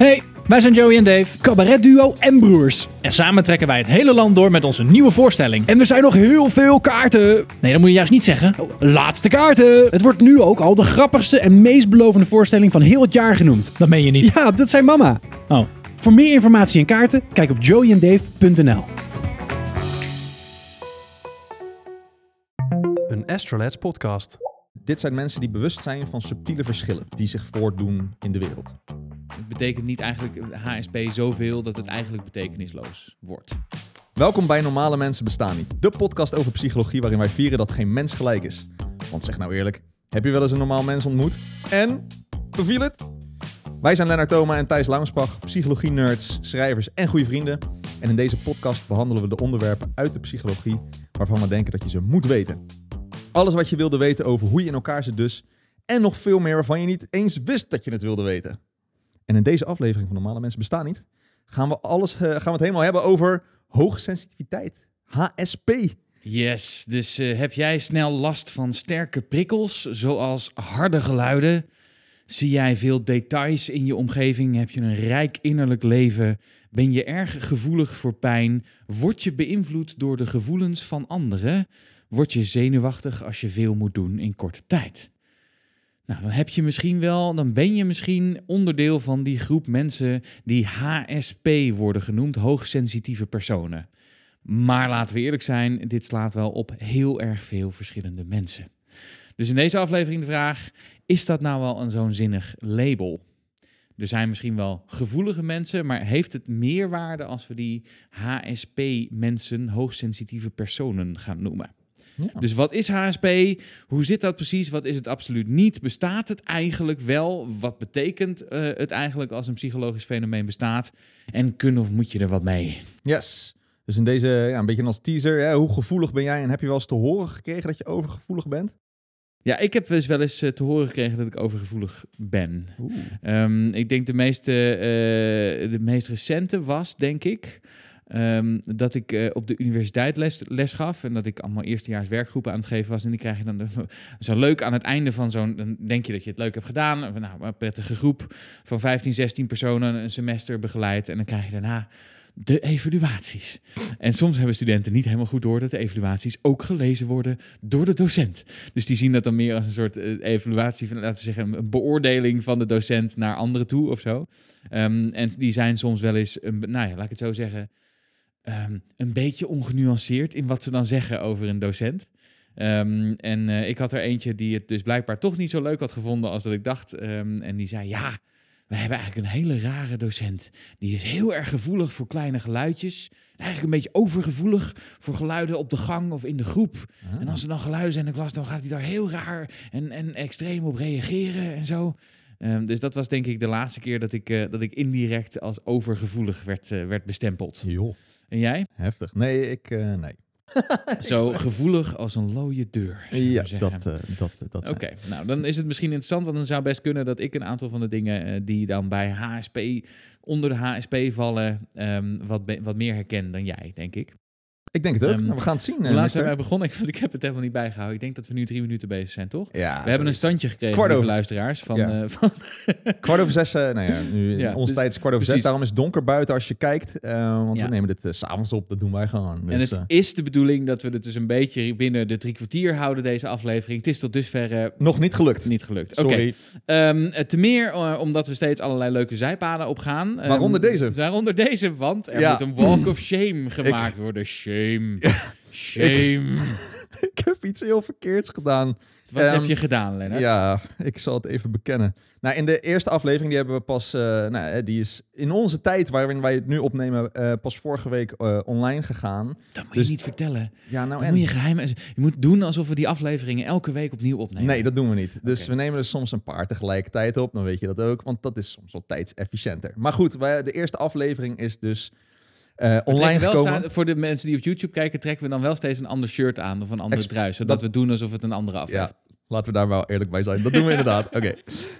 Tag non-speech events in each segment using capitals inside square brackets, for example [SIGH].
Hey, wij zijn Joey en Dave. Cabaretduo en broers. En samen trekken wij het hele land door met onze nieuwe voorstelling. En er zijn nog heel veel kaarten. Nee, dat moet je juist niet zeggen. Laatste kaarten. Het wordt nu ook al de grappigste en meest belovende voorstelling van heel het jaar genoemd. Dat meen je niet. Ja, dat zijn mama. Oh. Voor meer informatie en kaarten, kijk op joeyandave.nl. Een Astrolabs podcast. Dit zijn mensen die bewust zijn van subtiele verschillen die zich voordoen in de wereld. Het betekent niet eigenlijk HSP zoveel dat het eigenlijk betekenisloos wordt. Welkom bij Normale Mensen Bestaan Niet, de podcast over psychologie waarin wij vieren dat geen mens gelijk is. Want zeg nou eerlijk, heb je wel eens een normaal mens ontmoet? En? Beviel het? Wij zijn Lennart Thoma en Thijs Launsbach, psychologie-nerds, schrijvers en goede vrienden. En in deze podcast behandelen we de onderwerpen uit de psychologie waarvan we denken dat je ze moet weten. Alles wat je wilde weten over hoe je in elkaar zit dus. En nog veel meer waarvan je niet eens wist dat je het wilde weten. En in deze aflevering van Normale Mensen Bestaan Niet gaan we, alles, eh, gaan we het helemaal hebben over hoogsensitiviteit. HSP. Yes, dus eh, heb jij snel last van sterke prikkels, zoals harde geluiden? Zie jij veel details in je omgeving? Heb je een rijk innerlijk leven? Ben je erg gevoelig voor pijn? Word je beïnvloed door de gevoelens van anderen? Word je zenuwachtig als je veel moet doen in korte tijd? Nou, dan heb je misschien wel, dan ben je misschien onderdeel van die groep mensen die HSP worden genoemd, hoogsensitieve personen. Maar laten we eerlijk zijn, dit slaat wel op heel erg veel verschillende mensen. Dus in deze aflevering de vraag: is dat nou wel een zo'n zinnig label? Er zijn misschien wel gevoelige mensen, maar heeft het meerwaarde als we die HSP-mensen, hoogsensitieve personen, gaan noemen? Ja. Dus wat is HSP? Hoe zit dat precies? Wat is het absoluut niet? Bestaat het eigenlijk wel? Wat betekent eh, het eigenlijk als een psychologisch fenomeen bestaat? En kun of moet je er wat mee? Yes. Dus in deze, ja, een beetje als teaser, hè, hoe gevoelig ben jij en heb je wel eens te horen gekregen dat je overgevoelig bent? Ja, ik heb dus wel eens eh, te horen gekregen dat ik overgevoelig ben. Ehm, ik denk de meest, eh, de meest recente was, denk ik, ehm, dat ik eh, op de universiteit les, les gaf. En dat ik allemaal eerstejaars werkgroepen aan het geven was. En die krijg je dan [LAUGHS] zo leuk aan het einde van zo'n... Dan denk je dat je het leuk hebt gedaan. Nou, een prettige groep van 15, 16 personen een semester begeleid. En dan krijg je daarna de evaluaties. En soms hebben studenten niet helemaal goed door dat de evaluaties ook gelezen worden door de docent. Dus die zien dat dan meer als een soort eh, evaluatie van, laten we zeggen, een beoordeling van de docent naar anderen toe of zo. Ehm, en die zijn soms wel eens, een, nou ja, laat ik het zo zeggen, ehm, een beetje ongenuanceerd in wat ze dan zeggen over een docent. Ehm, en eh, ik had er eentje die het dus blijkbaar toch niet zo leuk had gevonden als dat ik dacht. Ehm, en die zei, ja, we hebben eigenlijk een hele rare docent. Die is heel erg gevoelig voor kleine geluidjes. Eigenlijk een beetje overgevoelig voor geluiden op de gang of in de groep. En als er dan geluiden zijn in de klas, dan gaat hij daar heel raar en, en extreem op reageren en zo. Dus dat was denk ik de laatste keer dat ik, eh, dat ik indirect als overgevoelig werd, eh, werd bestempeld. Joh, En jij? heftig. Nee, ik, eh, nee. [LAUGHS] Zo gevoelig als een looie deur. Ja, dat, eh, dat, dat zijn- Oké, nou dan is het misschien interessant, want dan zou best kunnen dat ik een aantal van de dingen eh, die dan bij HSP, onder de HSP vallen, ehm, wat, wat meer herken dan jij, denk ik. Ik denk het ook. Ehm, Nou, we gaan het zien. Hoe eh, laat mister. zijn wij begonnen? Ik, [LAUGHS] ik heb het helemaal niet bijgehouden. Ik denk dat we nu drie minuten bezig zijn, toch? Ja, we hebben een standje gekregen, Kwart over. luisteraars. Van, Ja. eh, [LAUGHS] van, Kwart over zes, eh, nou ja, nu [LAUGHS] Ja, onze dus- tijd is kwart over precies. zes. Daarom is het donker buiten als je kijkt. want we nemen dit s s'avonds op, dat doen wij gewoon. Dus, en het is de bedoeling dat we het dus een beetje binnen de drie kwartier houden, deze aflevering. Het is tot dusver nog niet gelukt. niet gelukt. Sorry. Ehm, eh, te meer omdat we steeds allerlei leuke zijpaden opgaan. Ehm, Waaronder deze. Waaronder deze, want er moet een walk of shame [CLEARS THROAT] gemaakt worden. Shame. Shame. [LAUGHS] [LAUGHS] ik heb iets heel verkeerds gedaan. Wat Ehm, heb je gedaan, Lennart? Ja, ik zal het even bekennen. Nou, in de eerste aflevering, die hebben we pas, eh, nou, die is in onze tijd waarin wij het nu opnemen, eh, pas vorige week eh, online gegaan. Dat moet Dus- je niet vertellen. Ja, nou en? moet je geheim... Je moet doen alsof we die afleveringen elke week opnieuw opnemen. Nee, dat doen we niet. Dus we nemen er soms een paar tegelijkertijd op. Dan weet je dat ook, want dat is soms wel tijdsefficiënter. Maar goed, wij, de eerste aflevering is dus eh, online gekomen. voor de mensen die op YouTube kijken, trekken we dan wel steeds een ander shirt aan of een andere Ex- trui, zodat dat- we doen alsof het een andere aflevering Ja, laten we daar wel eerlijk bij zijn. Dat doen we inderdaad. [LAUGHS] Oké.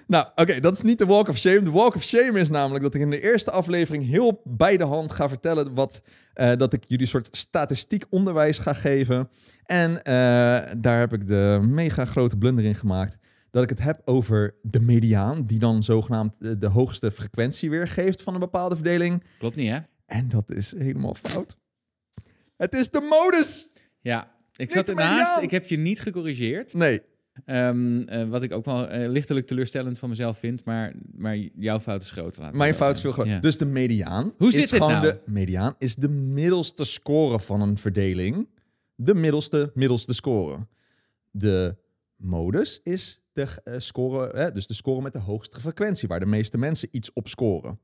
Nou, oké, dat is niet de Walk of Shame. De Walk of Shame is namelijk dat ik in de eerste aflevering heel bij de hand ga vertellen wat... eh, dat ik jullie een soort statistiek onderwijs ga geven. En eh, daar heb ik de mega grote blunder in gemaakt. dat ik het heb over de mediaan, die dan zogenaamd de hoogste frequentie weergeeft van een bepaalde verdeling. Klopt niet, hè? En dat is helemaal fout. Het is de modus! Ja. Ik Niet zat ernaast. Ik heb je niet gecorrigeerd. Nee, Ehm, eh, wat ik ook wel eh, lichtelijk teleurstellend van mezelf vind. Maar, maar jouw fout is groter. laten mijn fout is veel groter. Ja. Dus de mediaan Hoe is zit dit gewoon nou? de mediaan is de middelste score van een verdeling. De middelste, middelste score. De modus is de eh, score, dus de score met de hoogste frequentie, waar de meeste mensen iets op scoren.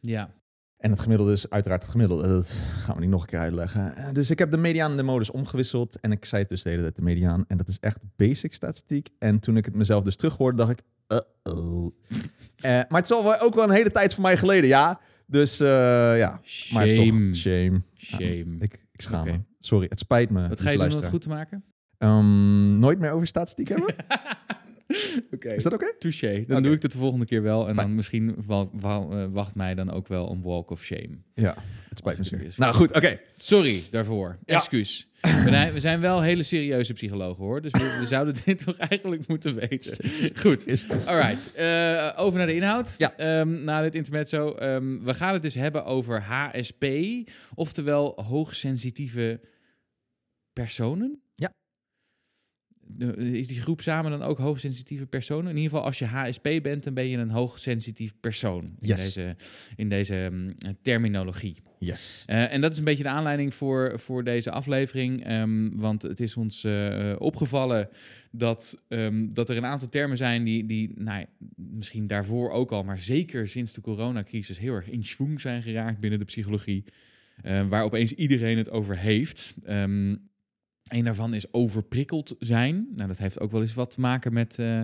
Ja. En het gemiddelde is uiteraard het gemiddelde. Dat gaan we niet nog een keer uitleggen. Eh, Dus ik heb de mediaan en de modus omgewisseld. En ik zei het dus de hele tijd de mediaan. En dat is echt basic statistiek. En toen ik het mezelf dus terughoorde, dacht ik... Uh-oh. Eh, maar het is al ook wel een hele tijd voor mij geleden, ja. Dus eh, ja, maar toch, Shame. shame. Shame. Ja, ik, ik schaam me. Sorry, het spijt me. Wat ga je doen om het goed te maken? Ehm, nooit meer over statistiek hebben? [LAUGHS] [LAUGHS] Is dat oké? Touché. Dan doe ik het de volgende keer wel. En dan misschien eh, wacht mij dan ook wel een walk of shame. Ja, het spijt me zeer. Nou goed, oké. Sorry daarvoor. Ja. Excuus. We zijn, we zijn wel hele serieuze psychologen hoor. Dus we, we [LAUGHS] zouden dit toch eigenlijk moeten weten. Goed. Is het- Alright, eh, over naar de inhoud. Ja. Ehm, na dit intermezzo. Ehm, we gaan het dus hebben over HSP, oftewel hoogsensitieve personen. De- Is die groep samen dan ook hoogsensitieve personen? In ieder geval, als je HSP bent, dan ben je een hoogsensitief persoon in Yes. deze, in deze mm, terminologie. Yes. Eh, en dat is een beetje de aanleiding voor, voor deze aflevering. ehm, want het is ons eh, opgevallen dat, ehm, dat er een aantal termen zijn die, die nou, ja, misschien daarvoor ook al, maar zeker sinds de coronacrisis heel erg in schwung zijn geraakt binnen de psychologie. eh, waar opeens iedereen het over heeft. Ehm een daarvan is overprikkeld zijn. Nou, dat heeft ook wel eens wat te maken met, eh,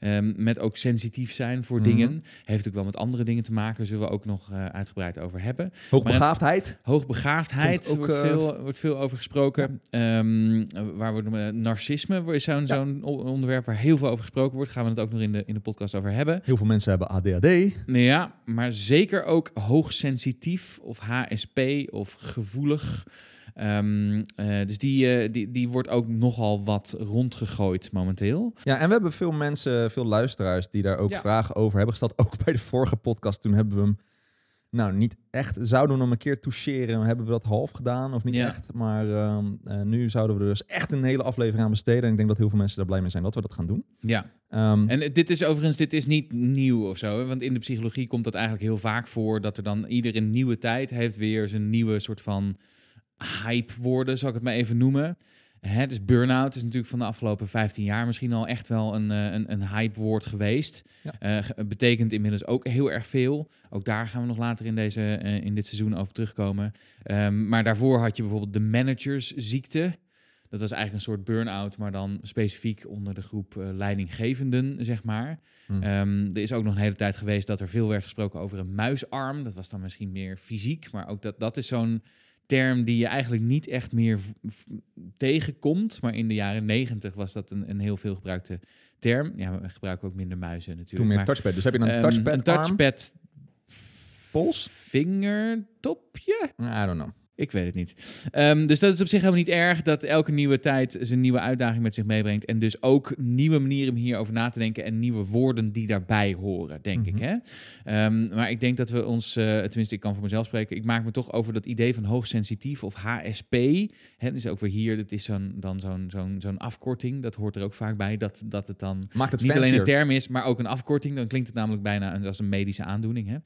ehm, met ook sensitief zijn voor Mhm. dingen. Heeft ook wel met andere dingen te maken. Zullen we ook nog eh, uitgebreid over hebben. Hoogbegaafdheid. Hoogbegaafdheid Komt ook, wordt, eh, veel, wordt veel over gesproken. Ehm, waar wordt narcisme is zo'n Ja. zo'n onderwerp waar heel veel over gesproken wordt. Gaan we het ook nog in de, in de podcast over hebben. Heel veel mensen hebben ADHD. Ja, maar zeker ook hoogsensitief of HSP of gevoelig. Ehm, eh, dus die, eh, die, die wordt ook nogal wat rondgegooid momenteel. Ja, en we hebben veel mensen, veel luisteraars die daar ook Ja. vragen over hebben gesteld. [LAUGHS] Ook bij de vorige podcast, toen hebben we hem, nou niet echt, zouden we hem een keer toucheren. Hebben we dat half gedaan of niet Ja. echt? Maar ehm, eh, nu zouden we er dus echt een hele aflevering aan besteden. En ik denk dat heel veel mensen daar blij mee zijn dat we dat gaan doen. Ja, Ehm, en dit is overigens dit is niet nieuw of zo. Hè? Want in de psychologie komt dat eigenlijk heel vaak voor. Dat er dan iedere nieuwe tijd heeft weer zijn nieuwe soort van hype woorden, zal ik het maar even noemen. Hè, dus burn-out is natuurlijk van de afgelopen 15 jaar misschien al echt wel een, eh, een, een hype woord geweest. Ja. Eh, betekent inmiddels ook heel erg veel. Ook daar gaan we nog later in, deze, eh, in dit seizoen over terugkomen. Ehm, maar daarvoor had je bijvoorbeeld de managersziekte. Dat was eigenlijk een soort burn-out, maar dan specifiek onder de groep leidinggevenden, zeg maar. Hmm. Ehm, er is ook nog een hele tijd geweest dat er veel werd gesproken over een muisarm. Dat was dan misschien meer fysiek, maar ook dat, dat is zo'n term die je eigenlijk niet echt meer tegenkomt. Maar in de jaren negentig was dat een, een heel veel gebruikte term. Ja, we gebruiken ook minder muizen natuurlijk. toen meer maar, touchpad. Dus heb je een ehm, touchpad een touchpad pols? vingertopje? I don't know. Ik weet het niet. Ehm, dus dat is op zich helemaal niet erg dat elke nieuwe tijd zijn nieuwe uitdaging met zich meebrengt. En dus ook nieuwe manieren om hierover na te denken en nieuwe woorden die daarbij horen, denk ik. Mhm. Hè? Ehm, maar ik denk dat we ons, eh, tenminste ik kan voor mezelf spreken, ik maak me toch over dat idee van hoogsensitief of HSP. Hè, dus ook weer hier, dat is zo'n, dan zo'n, zo'n, zo'n afkorting, dat hoort er ook vaak bij, dat, dat het dan Maakt het niet alleen een term is, maar ook een afkorting. Dan klinkt het namelijk bijna als een medische aandoening. Hè?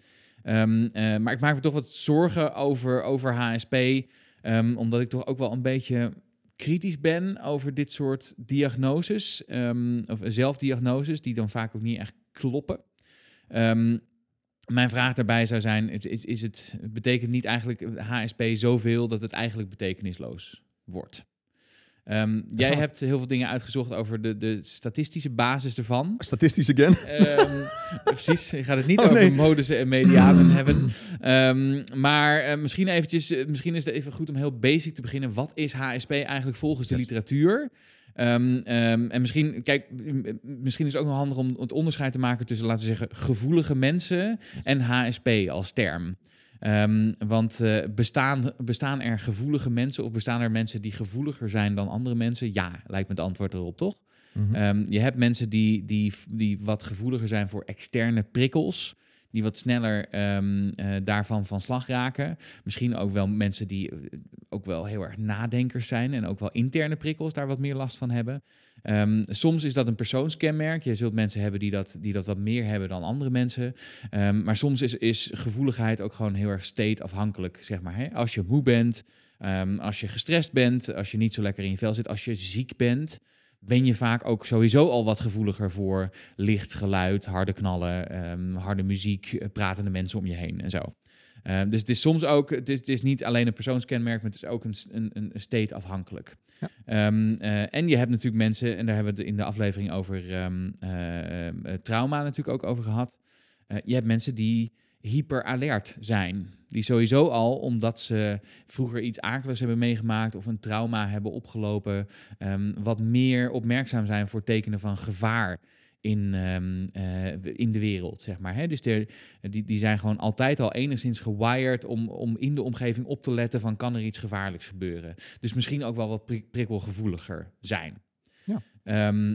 Ehm, eh, maar ik maak me toch wat zorgen over, over HSP. ehm, omdat ik toch ook wel een beetje kritisch ben over dit soort diagnoses. ehm, of zelfdiagnoses, die dan vaak ook niet echt kloppen. Mijn vraag daarbij zou zijn: is, is het betekent niet eigenlijk HSP zoveel dat het eigenlijk betekenisloos wordt? Ehm, jij gaan hebt heel veel dingen uitgezocht over de, de statistische basis ervan. Statistisch again. Ehm, [LAUGHS] precies, ik ga het niet Oh, over nee. modussen en medianen hebben. [CLEARS THROAT] Ehm, maar eh, misschien, eventjes, eh, misschien is het even goed om heel basic te beginnen. Wat is HSP eigenlijk volgens de literatuur? En misschien, kijk, misschien is het ook nog handig om het onderscheid te maken tussen, laten we zeggen, gevoelige mensen en HSP als term. Ehm, want eh, bestaan, bestaan er gevoelige mensen of bestaan er mensen die gevoeliger zijn dan andere mensen? Ja, lijkt me het antwoord erop, toch? Mhm. Ehm, je hebt mensen die, die, die wat gevoeliger zijn voor externe prikkels. Die wat sneller ehm, eh, daarvan van slag raken. Misschien ook wel mensen die eh, ook wel heel erg nadenkers zijn. En ook wel interne prikkels daar wat meer last van hebben. Ehm, soms is dat een persoonskenmerk. Je zult mensen hebben die dat, die dat wat meer hebben dan andere mensen. Ehm, maar soms is, is gevoeligheid ook gewoon heel erg state-afhankelijk. Zeg maar? Als je moe bent, ehm, als je gestrest bent, als je niet zo lekker in je vel zit, als je ziek bent, ben je vaak ook sowieso al wat gevoeliger voor licht, geluid, harde knallen, harde muziek, eh, pratende mensen om je heen en zo. Ehm, dus het is soms ook, het is, het is niet alleen een persoonskenmerk, maar het is ook een, een, een state afhankelijk. Ja. Ehm, eh, en je hebt natuurlijk mensen, en daar hebben we het in de aflevering over ehm, eh, eh, trauma natuurlijk ook over gehad. Eh, je hebt mensen die hyperalert zijn. Die sowieso al, omdat ze vroeger iets akeligs hebben meegemaakt of een trauma hebben opgelopen, wat meer opmerkzaam zijn voor tekenen van gevaar in, ehm, eh, in de wereld, zeg maar. Hè? Dus de, die, die zijn gewoon altijd al enigszins gewired om, om in de omgeving op te letten van kan er iets gevaarlijks gebeuren. Dus misschien ook wel wat prik- prikkelgevoeliger zijn. Ja. Ehm,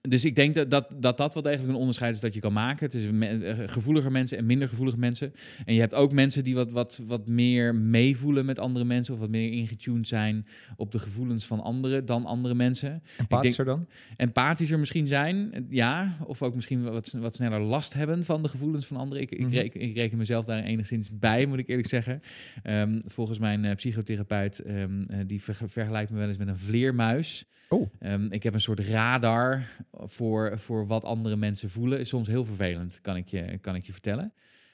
dus ik denk dat dat, dat dat wel degelijk een onderscheid is dat je kan maken tussen me- eh, gevoeliger mensen en minder gevoelige mensen. En je hebt ook mensen die wat, wat, wat meer meevoelen met andere mensen of wat meer ingetuned zijn op de gevoelens van anderen dan andere mensen. Empathischer dan? Empathischer misschien zijn, ja. Of ook misschien wat, wat sneller last hebben van de gevoelens van anderen. Ik, ik, Mhm. reken, ik reken mezelf daar enigszins bij, moet ik eerlijk zeggen. Ehm, volgens mijn eh, psychotherapeut, ehm, eh, die verge- vergelijkt me wel eens met een vleermuis. Oh. Ehm, ik heb een soort radar voor, voor wat andere mensen voelen. Is soms heel vervelend, kan ik je, kan ik je vertellen.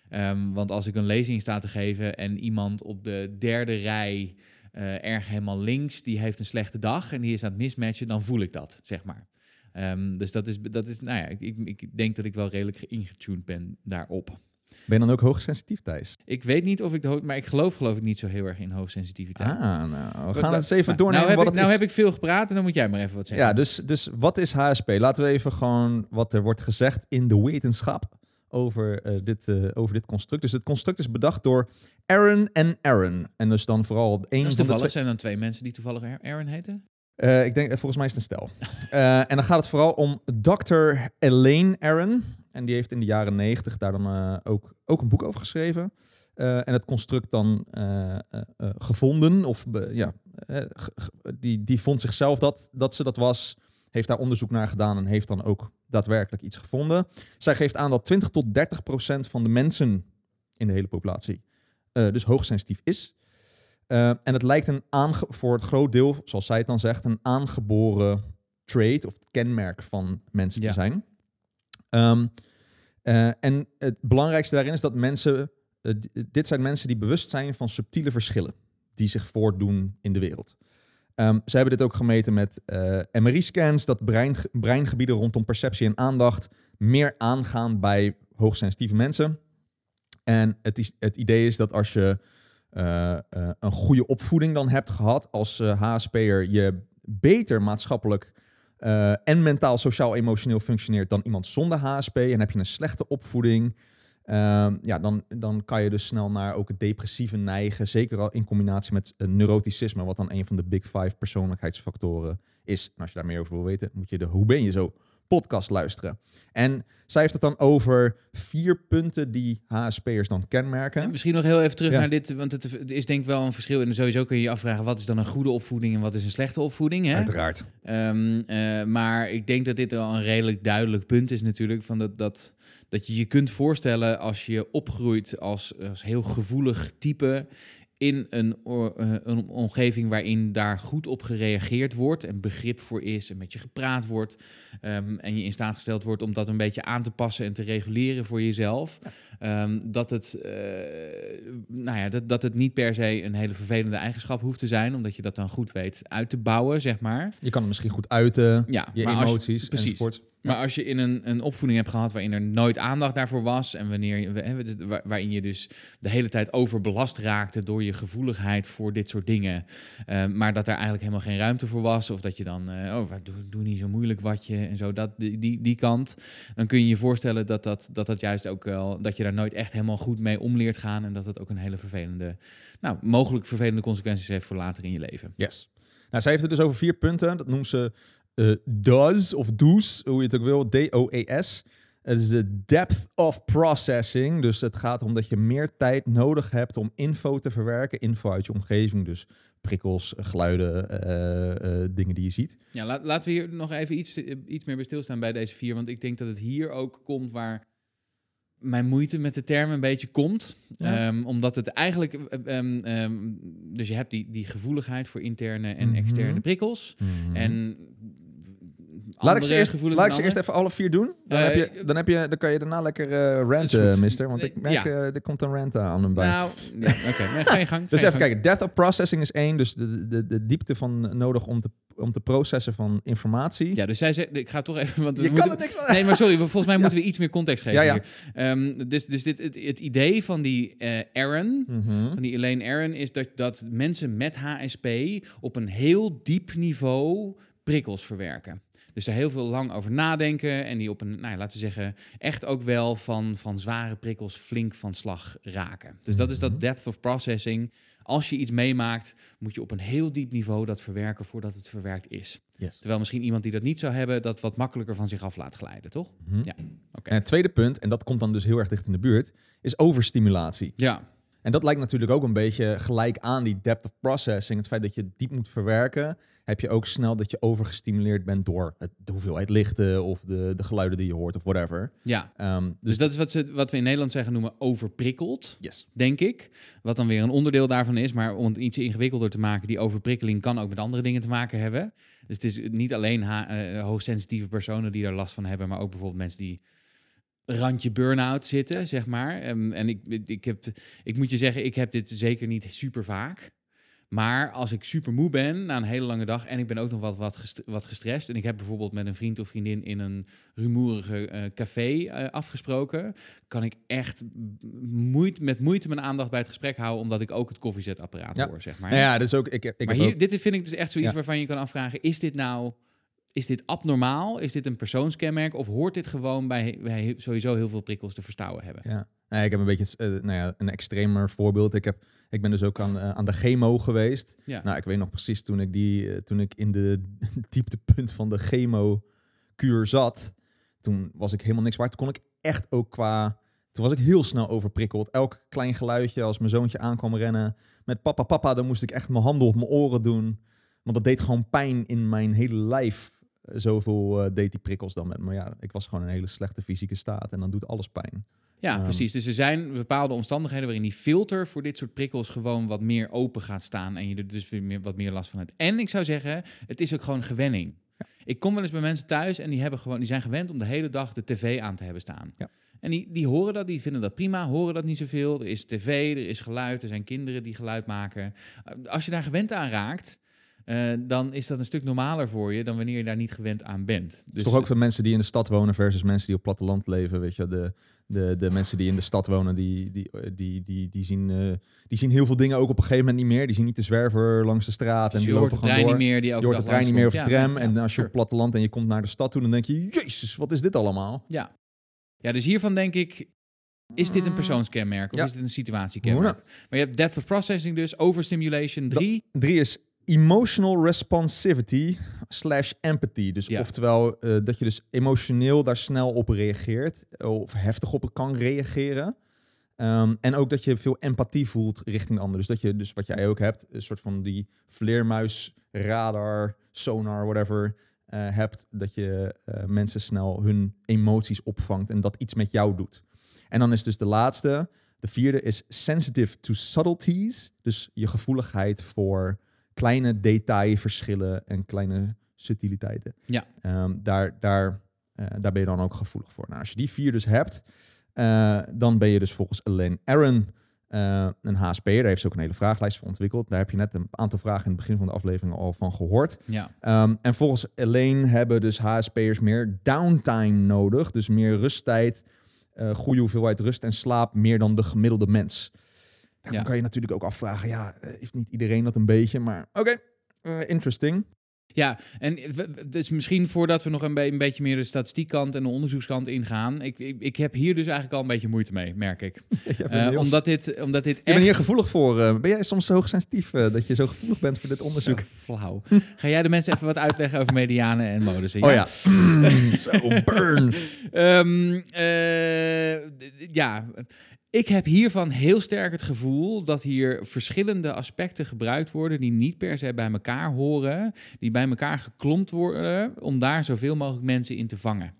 Ehm, want als ik een lezing sta te geven en iemand op de derde rij eh, erg helemaal links, die heeft een slechte dag en die is aan het mismatchen, dan voel ik dat, zeg maar. Ehm, dus dat is, dat is, nou ja, ik, ik, ik denk dat ik wel redelijk ingetuned ben daarop. Ben je dan ook hoogsensitief, Thijs? Ik weet niet of ik de hoog, maar ik geloof geloof ik niet zo heel erg in hoogsensitiviteit. Ah, nou, we Wat- gaan het eens even nou, doornemen nou heb, ik, nou heb ik veel gepraat en dan moet jij maar even wat zeggen. Ja, dus, dus wat is HSP? Laten we even gewoon wat er wordt gezegd in de wetenschap over, eh, dit, eh, over dit construct. Dus het construct is bedacht door Aaron en Aaron. En dus dan vooral één van de toevallig. twee... Zijn dan twee mensen die toevallig Aaron heten? Eh, ik denk, volgens mij is het een stel. En dan gaat het vooral om Dr. Elaine Aaron. En die heeft in de jaren negentig daar dan eh, ook, ook een boek over geschreven. Eh, en het construct dan eh, gevonden. Of be- ja, die, die vond zichzelf dat, dat ze dat was. Heeft daar onderzoek naar gedaan en heeft dan ook daadwerkelijk iets gevonden. Zij geeft aan dat 20 tot 30 procent van de mensen in de hele populatie eh, dus hoogsensitief is. En het lijkt een aange- voor het groot deel, zoals zij het dan zegt, een aangeboren trait of kenmerk van mensen Ja. te zijn. Ehm, eh, en het belangrijkste daarin is dat mensen, eh, dit zijn mensen die bewust zijn van subtiele verschillen die zich voordoen in de wereld. Ehm, ze hebben dit ook gemeten met eh, MRI-scans, dat brein, breingebieden rondom perceptie en aandacht meer aangaan bij hoogsensitieve mensen. En het, is, het idee is dat als je een goede opvoeding dan hebt gehad als HSP'er, je beter maatschappelijk eh, en mentaal, sociaal, emotioneel functioneert dan iemand zonder HSP. En heb je een slechte opvoeding, ehm, ja, dan, dan kan je dus snel naar ook het depressieve neigen. Zeker al in combinatie met eh, neuroticisme, wat dan een van de big five persoonlijkheidsfactoren is. En als je daar meer over wil weten, moet je de Hoe ben je zo podcast luisteren. En zij heeft het dan over vier punten die HSP'ers dan kenmerken. En misschien nog heel even terug Ja. naar dit, want het, is denk ik wel een verschil. En sowieso kun je je afvragen, wat is dan een goede opvoeding en wat is een slechte opvoeding? Hè? Uiteraard. Ehm, eh, maar ik denk dat dit wel een redelijk duidelijk punt is natuurlijk. Van dat, dat, dat je je kunt voorstellen als je opgroeit als, als heel gevoelig type in een, eh, een omgeving waarin daar goed op gereageerd wordt en begrip voor is en met je gepraat wordt ehm, en je in staat gesteld wordt om dat een beetje aan te passen en te reguleren voor jezelf, ehm, dat, het, eh, nou ja, dat, dat het niet per se een hele vervelende eigenschap hoeft te zijn, omdat je dat dan goed weet uit te bouwen, zeg maar. Je kan het misschien goed uiten, Ja, je emoties precies. enzovoort. Maar als je in een, een opvoeding hebt gehad waarin er nooit aandacht daarvoor was. En wanneer je, waarin je dus de hele tijd overbelast raakte door je gevoeligheid voor dit soort dingen. eh, maar dat daar eigenlijk helemaal geen ruimte voor was. Of dat je dan, eh, oh, doe, doe niet zo moeilijk wat je en zo, dat, die, die, kant. Dan kun je je voorstellen dat dat, dat dat juist ook wel, dat je daar nooit echt helemaal goed mee om leert gaan. En dat het ook een hele vervelende, nou, mogelijk vervelende consequenties heeft voor later in je leven. Yes. Nou, zij heeft het dus over vier punten. Dat noemt ze eh, DOS of DOES, hoe je het ook wil, D-O-E-S. Het is de depth of processing. Dus het gaat om dat je meer tijd nodig hebt om info te verwerken. Info uit je omgeving, dus prikkels, geluiden, eh, eh, dingen die je ziet. Ja, laat, laten we hier nog even iets, iets meer bij stilstaan bij deze vier. Want ik denk dat het hier ook komt waar mijn moeite met de term een beetje komt. Ja. Ehm, omdat het eigenlijk... eh, ehm, ehm, dus je hebt die, die gevoeligheid voor interne en Mhm. externe prikkels. En Laat ik ze eerst, gevoelens laat ik dan ze eerst andere. even alle vier doen. Dan, heb je, dan, heb je, dan kan je daarna lekker is ranten, mister. Want ik merk, Ja. eh, er komt een rant aan hem bij. Nou, ja, oké. Nee, ga je gang. [LAUGHS] dus je even gang. kijken. Depth of processing is één. Dus de, de, de diepte van nodig om te, om te processen van informatie. Ja, dus zij zegt... Ik ga toch even... Want we je kan het niks aan. Nee, maar sorry, volgens mij [LAUGHS] moeten we iets meer context geven Ja, ja. Ehm, dus dus dit, het, het idee van die eh Aaron, Mhm. van die Elaine Aaron, is dat, dat mensen met HSP op een heel diep niveau prikkels verwerken. Dus daar heel veel lang over nadenken en die op een, nou ja, laten we zeggen, echt ook wel van, van zware prikkels flink van slag raken. Dus dat is Mhm. dat depth of processing. Als je iets meemaakt, moet je op een heel diep niveau dat verwerken voordat het verwerkt is. Yes. Terwijl misschien iemand die dat niet zou hebben, dat wat makkelijker van zich af laat glijden, toch? Mhm. Ja, oké. En het tweede punt, en dat komt dan dus heel erg dicht in de buurt, is overstimulatie. Ja, En dat lijkt natuurlijk ook een beetje gelijk aan die depth of processing. Het feit dat je het diep moet verwerken, heb je ook snel dat je overgestimuleerd bent door het, de hoeveelheid lichten of de, de geluiden die je hoort of whatever. ja. Ehm, Dus dus dat is wat, ze, wat we in Nederland zeggen noemen overprikkeld, yes. denk ik. Wat dan weer een onderdeel daarvan is. Maar om het iets ingewikkelder te maken, die overprikkeling kan ook met andere dingen te maken hebben. Dus het is niet alleen ha- eh, hoogsensitieve personen die daar last van hebben, maar ook bijvoorbeeld mensen die randje burn-out zitten, zeg maar. Ehm, en ik, ik, heb, ik moet je zeggen, ik heb dit zeker niet super vaak. Maar als ik super moe ben na een hele lange dag en ik ben ook nog wat, wat, gest- wat gestrest en ik heb bijvoorbeeld met een vriend of vriendin in een rumoerige eh, café eh, afgesproken, kan ik echt moeite, met moeite mijn aandacht bij het gesprek houden omdat ik ook het koffiezetapparaat Ja. hoor, zeg maar. Nou ja, dus ook, ik, heb- ik maar heb hier, ook- dit vind ik dus echt zoiets Ja. waarvan je kan afvragen, is dit nou... Is dit abnormaal? Is dit een persoonskenmerk? Of hoort dit gewoon bij, bij sowieso heel veel prikkels te verstouwen hebben? Ja. Ik heb een beetje eh, nou ja, een extremer voorbeeld. Ik, heb, ik ben dus ook aan, eh, aan de chemo geweest. Ja. Nou, ik weet nog precies toen ik, die, eh, toen ik in de [LAUGHS] dieptepunt van de chemo-kuur zat. Toen was ik helemaal niks waard. Toen kon ik echt ook qua... Toen was ik heel snel overprikkeld. Elk klein geluidje als mijn zoontje aankwam rennen. Met papa, papa, dan moest ik echt mijn handen op mijn oren doen. Want dat deed gewoon pijn in mijn hele lijf. Zoveel eh, deed die prikkels dan met me. Maar ja, ik was gewoon in een hele slechte fysieke staat. En dan doet alles pijn. Ja, Ehm. precies. Dus er zijn bepaalde omstandigheden waarin die filter voor dit soort prikkels gewoon wat meer open gaat staan en je er dus weer meer, wat meer last van hebt. En ik zou zeggen, het is ook gewoon gewenning. Ik kom wel eens bij mensen thuis en die, hebben gewoon, die zijn gewend om de hele dag de tv aan te hebben staan. Ja. En die, die horen dat, die vinden dat prima, horen dat niet zoveel. Er is tv, er is geluid, er zijn kinderen die geluid maken. Als je daar gewend aan raakt, eh, dan is dat een stuk normaler voor je dan wanneer je daar niet gewend aan bent. Dus Dus toch ook voor mensen die in de stad wonen versus mensen die op platteland leven. Weet je, de, de, de mensen die in de stad wonen, die, die, eh, die, die, die, zien, eh, die zien heel veel dingen ook op een gegeven moment niet meer. Die zien niet de zwerver langs de straat. Dus en je die hoort lopen de trein door. niet meer. Die je hoort de trein niet meer of de tram. Ja, en als je sure. op platteland en je komt naar de stad toe, dan denk je, jezus, wat is dit allemaal? Ja. ja, dus hiervan denk ik, is dit een persoonskenmerk of Ja. is dit een situatiekenmerk? Maar je hebt depth of processing dus, overstimulation, Dat- drie. Drie is emotional responsivity slash empathy. Dus Ja. oftewel eh, dat je dus emotioneel daar snel op reageert of heftig op kan reageren. Ehm, en ook dat je veel empathie voelt richting de ander. Dus dat je, dus wat jij ook hebt, een soort van die vleermuis, radar, sonar, whatever, eh, hebt. Dat je eh, mensen snel hun emoties opvangt en dat iets met jou doet. En dan is dus de laatste, de vierde, is sensitive to subtleties. Dus je gevoeligheid voor kleine detailverschillen en kleine subtiliteiten. Ja. Ehm, daar, daar, eh, daar ben je dan ook gevoelig voor. Nou, als je die vier dus hebt, eh, dan ben je dus volgens Elaine Aaron eh, een HSP'er. Daar heeft ze ook een hele vragenlijst voor ontwikkeld. Daar heb je net een aantal vragen in het begin van de aflevering al van gehoord. Ja, Ehm, en volgens Elaine hebben dus HSP'ers meer downtime nodig. Dus meer rusttijd, goede hoeveelheid rust en slaap, meer dan de gemiddelde mens. Daarvan Ja. kan je natuurlijk ook afvragen, ja, eh, heeft niet iedereen dat een beetje? Maar oké, eh, interesting. Ja, en dus misschien voordat we nog een, be- een beetje meer de statistiekkant en de onderzoekskant ingaan. Ik, ik, ik heb hier dus eigenlijk al een beetje moeite mee, merk ik. [LAUGHS] Ja, Eh, omdat dit, omdat dit Je bent echt... hier gevoelig voor. eh, ben jij soms zo hoogsensitief eh, dat je zo gevoelig bent voor dit onderzoek? Zo flauw. Ga jij de mensen even wat uitleggen over medianen en modussen? Oh ja. zo, burn. [LAUGHS] Ehm, eh, ja, ik heb hiervan heel sterk het gevoel dat hier verschillende aspecten gebruikt worden die niet per se bij elkaar horen, die bij elkaar geklompt worden om daar zoveel mogelijk mensen in te vangen.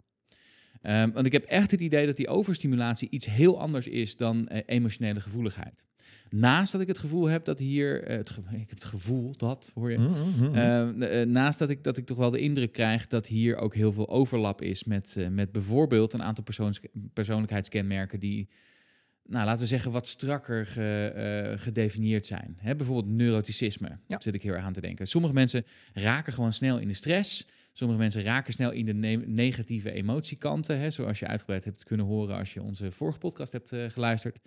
Ehm, want ik heb echt het idee dat die overstimulatie iets heel anders is dan eh, emotionele gevoeligheid. Naast dat ik het gevoel heb dat hier, eh, het ik heb het gevoel dat, hoor je, Mhm. eh, eh, naast dat ik, dat ik toch wel de indruk krijg dat hier ook heel veel overlap is met, met bijvoorbeeld een aantal persoonlijkheidskenmerken die, nou, laten we zeggen, wat strakker ge- eh, gedefinieerd zijn. Hè, bijvoorbeeld neuroticisme, Ja. daar zit ik heel erg aan te denken. Sommige mensen raken gewoon snel in de stress. Sommige mensen raken snel in de ne- negatieve emotiekanten, hè, zoals je uitgebreid hebt kunnen horen als je onze vorige podcast hebt eh, geluisterd.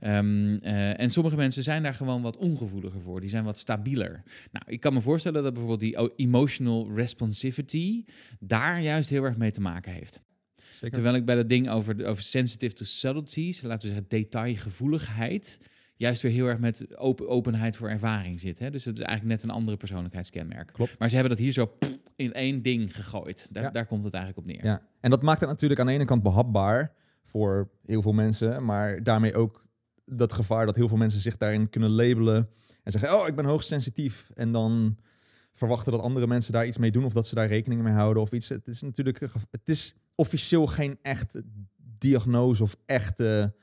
Ehm, eh, en sommige mensen zijn daar gewoon wat ongevoeliger voor. Die zijn wat stabieler. Nou, ik kan me voorstellen dat bijvoorbeeld die emotional responsivity daar juist heel erg mee te maken heeft. Zeker. Terwijl ik bij dat ding over, over sensitive to subtleties, laten we zeggen detailgevoeligheid, juist weer heel erg met open, openheid voor ervaring zit. Hè? Dus dat is eigenlijk net een andere persoonlijkheidskenmerk. Klopt. Maar ze hebben dat hier zo pff, in één ding gegooid. Daar, Ja. daar komt het eigenlijk op neer. Ja, en dat maakt het natuurlijk aan de ene kant behapbaar voor heel veel mensen, maar daarmee ook dat gevaar dat heel veel mensen zich daarin kunnen labelen en zeggen, oh, ik ben hoogsensitief. En dan verwachten dat andere mensen daar iets mee doen of dat ze daar rekening mee houden of iets. Het is natuurlijk, het is officieel geen echte diagnose of echte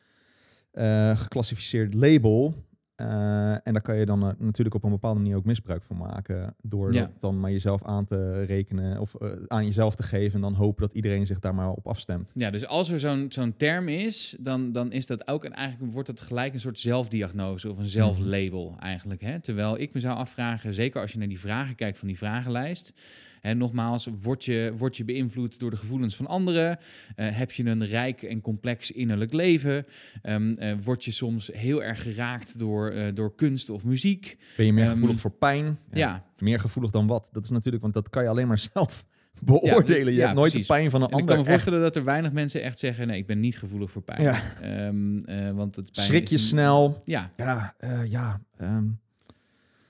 eh, geclassificeerd label. Eh, en daar kan je dan eh, natuurlijk op een bepaalde manier ook misbruik van maken. Door Ja. dat dan maar jezelf aan te rekenen of aan jezelf te geven. En dan hopen dat iedereen zich daar maar op afstemt. Ja, dus als er zo'n zo'n term is, dan, dan is dat ook... En eigenlijk wordt het gelijk een soort zelfdiagnose of een zelflabel eigenlijk. Hè? Terwijl ik me zou afvragen, zeker als je naar die vragen kijkt van die vragenlijst... Hè, nogmaals, word je, word je beïnvloed door de gevoelens van anderen? Eh, heb je een rijk en complex innerlijk leven? Ehm, eh, word je soms heel erg geraakt door, eh, door kunst of muziek? Ben je meer Ehm, gevoelig voor pijn? Ja, Meer gevoelig dan wat? Dat is natuurlijk, want dat kan je alleen maar [LAUGHS] zelf beoordelen. je ja, hebt nooit precies. de pijn van een en ik ander. kan me echt. voorstellen dat er weinig mensen echt zeggen... nee, ik ben niet gevoelig voor pijn. Ja. Ehm, eh, want het pijn Schrik je een- snel? Ja, Ja, ja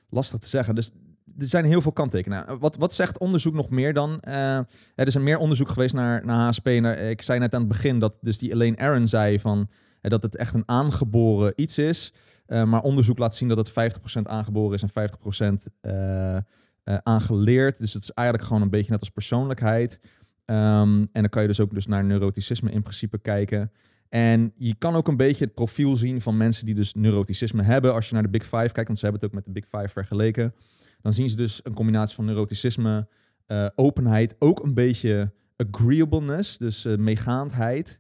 lastig te zeggen. Dus er zijn heel veel kanttekenen. Wat, wat zegt onderzoek nog meer dan? Eh, er is een meer onderzoek geweest naar, naar HSP. Ik zei net aan het begin dat dus die Elaine Aaron zei van, eh, dat het echt een aangeboren iets is. Eh, maar onderzoek laat zien dat het 50% aangeboren is en 50% eh, eh, aangeleerd. Dus het is eigenlijk gewoon een beetje net als persoonlijkheid. Ehm, en dan kan je dus ook dus naar neuroticisme in principe kijken. En je kan ook een beetje het profiel zien van mensen die dus neuroticisme hebben. Als je naar de Big Five kijkt, want ze hebben het ook met de Big Five vergeleken. Dan zien ze dus een combinatie van neuroticisme, eh, openheid, ook een beetje agreeableness, dus eh, meegaandheid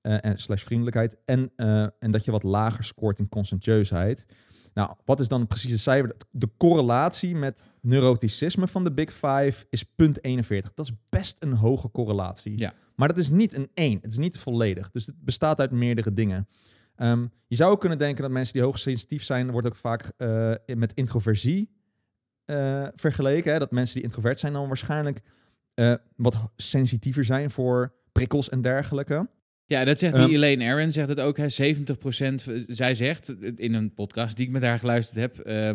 eh, en slash vriendelijkheid. En, en dat je wat lager scoort in conscientieusheid. Nou, wat is dan het precieze cijfer? De correlatie met neuroticisme van de Big Five is punt 41. Dat is best een hoge correlatie. Ja. Maar dat is niet een 1. Het is niet volledig. Dus het bestaat uit meerdere dingen. Ehm, je zou ook kunnen denken dat mensen die hoogsensitief zijn, wordt ook vaak met introversie eh, vergeleken. Hè? Dat mensen die introvert zijn dan waarschijnlijk eh, wat sensitiever zijn voor prikkels en dergelijke. Ja, dat zegt die Ehm, Elaine Aaron, zegt het ook. Hè, 70%, v- zij zegt in een podcast die ik met haar geluisterd heb, eh,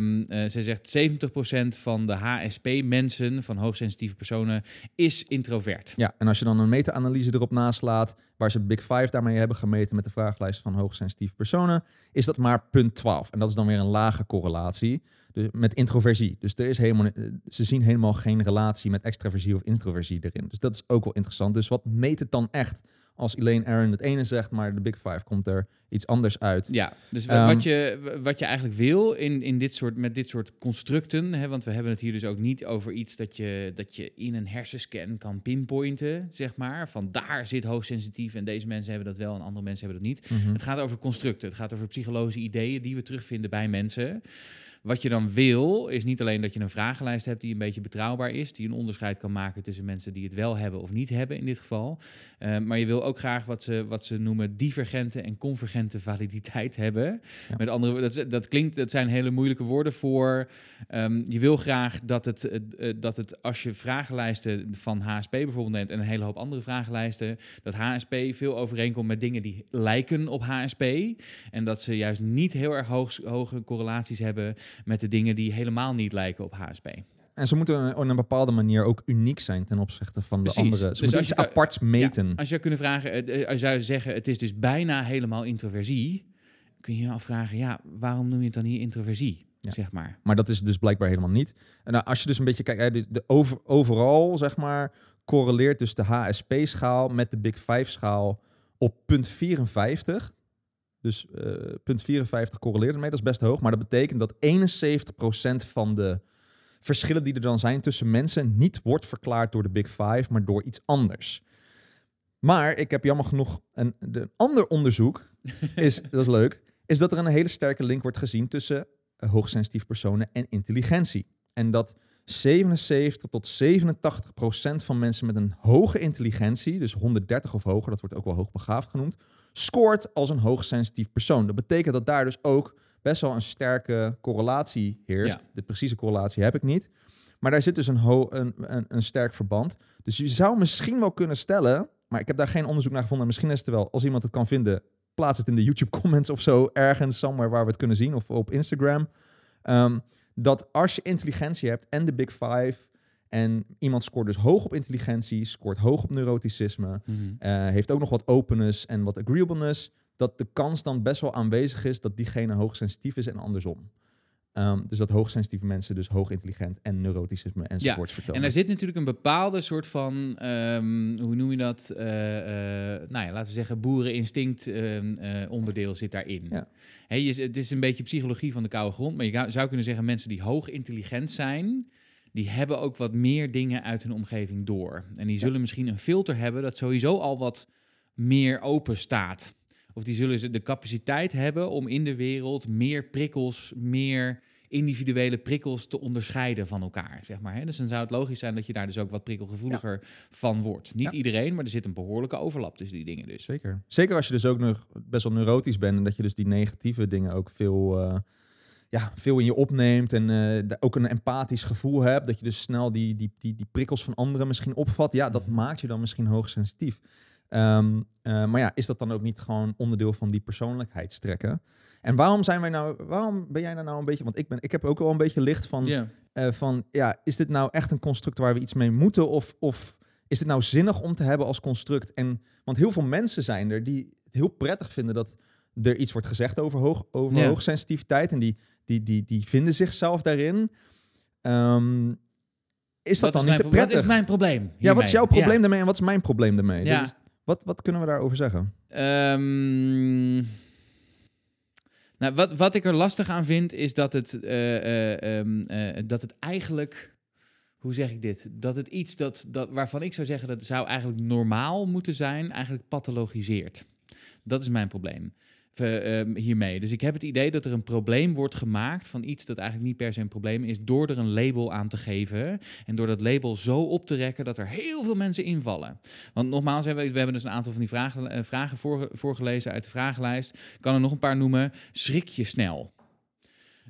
zij zegt 70% van de HSP-mensen, van hoogsensitieve personen, is introvert. Ja, en als je dan een meta-analyse erop naslaat, waar ze Big Five daarmee hebben gemeten met de vragenlijst van hoogsensitieve personen, is dat maar punt 12. En dat is dan weer een lage correlatie dus met introversie. Dus er is helemaal, eh, ze zien helemaal geen relatie met extraversie of introversie erin. Dus dat is ook wel interessant. Dus wat meet het dan echt als Elaine Aaron het ene zegt, maar de Big Five komt er iets anders uit? Ja, dus wa- Ehm, wat, je, wat je eigenlijk wil in, in dit soort, met dit soort constructen, hè, want we hebben het hier dus ook niet over iets dat je, dat je in een hersenscan kan pinpointen, zeg maar. Van daar zit hoogsensitief en deze mensen hebben dat wel en andere mensen hebben dat niet. Mhm. Het gaat over constructen, het gaat over psychologische ideeën die we terugvinden bij mensen. Wat je dan wil, is niet alleen dat je een vragenlijst hebt die een beetje betrouwbaar is, die een onderscheid kan maken tussen mensen die het wel hebben of niet hebben in dit geval. Eh, maar je wil ook graag wat ze, wat ze noemen divergente en convergente validiteit hebben. Ja. Met andere dat, dat klinkt, dat zijn hele moeilijke woorden voor. ehm, je wil graag dat het, eh, eh, dat het, als je vragenlijsten van HSP bijvoorbeeld neemt en een hele hoop andere vragenlijsten, dat HSP veel overeenkomt met dingen die lijken op HSP. En dat ze juist niet heel erg hoog, hoge correlaties hebben met de dingen die helemaal niet lijken op HSP. En ze moeten op een bepaalde manier ook uniek zijn ten opzichte van Precies. de andere. Ze Dus moeten iets aparts meten. Ja, als je zou kunnen vragen, eh, eh, als je zou zeggen, het is dus bijna helemaal introversie, kun je je afvragen, ja, waarom noem je het dan hier introversie? Ja. Zeg maar. Maar dat is dus blijkbaar helemaal niet. En nou, als je dus een beetje kijkt, de over, overal zeg maar, correleert dus de HSP-schaal met de Big Five-schaal op punt 54. Dus eh, punt 54 correleert ermee, dat is best hoog. Maar dat betekent dat 71% van de verschillen die er dan zijn tussen mensen niet wordt verklaard door de Big Five, maar door iets anders. Maar ik heb jammer genoeg een, een ander onderzoek, [LAUGHS] is, dat is leuk, is dat er een hele sterke link wordt gezien tussen eh, hoogsensitieve personen en intelligentie. En dat 77 tot 87 procent van mensen met een hoge intelligentie, dus 130 of hoger, dat wordt ook wel hoogbegaafd genoemd, scoort als een hoogsensitief persoon. Dat betekent dat daar dus ook best wel een sterke correlatie heerst. Ja. De precieze correlatie heb ik niet. Maar daar zit dus een, ho- een, een, een sterk verband. Dus je zou misschien wel kunnen stellen, maar ik heb daar geen onderzoek naar gevonden. Misschien is het wel, als iemand het kan vinden, plaats het in de YouTube comments of zo, ergens, somewhere waar we het kunnen zien, of op Instagram. Ehm, dat als je intelligentie hebt en de Big Five, en iemand scoort dus hoog op intelligentie, scoort hoog op neuroticisme, eh, heeft ook nog wat openness en wat agreeableness, dat de kans dan best wel aanwezig is dat diegene hoogsensitief is en andersom. Ehm, dus dat hoogsensitieve mensen dus hoog intelligent en neuroticisme enzovoorts vertonen. En er zit natuurlijk een bepaalde soort van, ehm, hoe noem je dat? Eh, nou ja, laten we zeggen, boereninstinct ehm, eh, onderdeel zit daarin. Ja. Je, het is een beetje psychologie van de koude grond, maar je zou kunnen zeggen, mensen die hoog intelligent zijn, die hebben ook wat meer dingen uit hun omgeving door. En die zullen misschien een filter hebben dat sowieso al wat meer open staat. Of die zullen ze de capaciteit hebben om in de wereld meer prikkels, meer individuele prikkels te onderscheiden van elkaar, zeg maar. Hè? Dus dan zou het logisch zijn dat je daar dus ook wat prikkelgevoeliger van wordt. Niet Ja. iedereen, maar er zit een behoorlijke overlap tussen die dingen dus. Zeker. Zeker als je dus ook nog best wel neurotisch bent en dat je dus die negatieve dingen ook veel, eh, ja, veel in je opneemt en da- ook een empathisch gevoel hebt. Dat je dus snel die, die, die, die prikkels van anderen misschien opvat. Ja, dat maakt je dan misschien hoogsensitief. Eh, maar ja, is dat dan ook niet gewoon onderdeel van die persoonlijkheidstrekken? En waarom zijn wij nou, waarom ben jij daar nou een beetje, want ik, ben, ik heb ook wel een beetje licht van, Ja. eh, van, ja, is dit nou echt een construct waar we iets mee moeten? Of, of is het nou zinnig om te hebben als construct? En, want heel veel mensen zijn er die het heel prettig vinden dat er iets wordt gezegd over, hoog, over Ja. hoogsensitiviteit. En die, die, die, die vinden zichzelf daarin. Ehm, is dat dan is niet te wat prettig? is mijn probleem? ja, wat is jouw probleem Ja. daarmee en wat is mijn probleem daarmee? Ja. Is- wat, wat kunnen we daarover zeggen? Ehm, nou, wat, wat ik er lastig aan vind, is dat het, eh, eh, ehm, eh, dat het eigenlijk. Hoe zeg ik dit? Dat het iets dat, dat, waarvan ik zou zeggen dat het zou eigenlijk normaal moeten zijn, eigenlijk pathologiseert. Dat is mijn probleem hiermee. Dus ik heb het idee dat er een probleem wordt gemaakt van iets dat eigenlijk niet per se een probleem is, door er een label aan te geven. En door dat label zo op te rekken dat er heel veel mensen invallen. Want nogmaals, we, hebben dus een aantal van die vragen, eh, vragen voor, voorgelezen uit de vragenlijst. Ik kan er nog een paar noemen. Schrik je snel?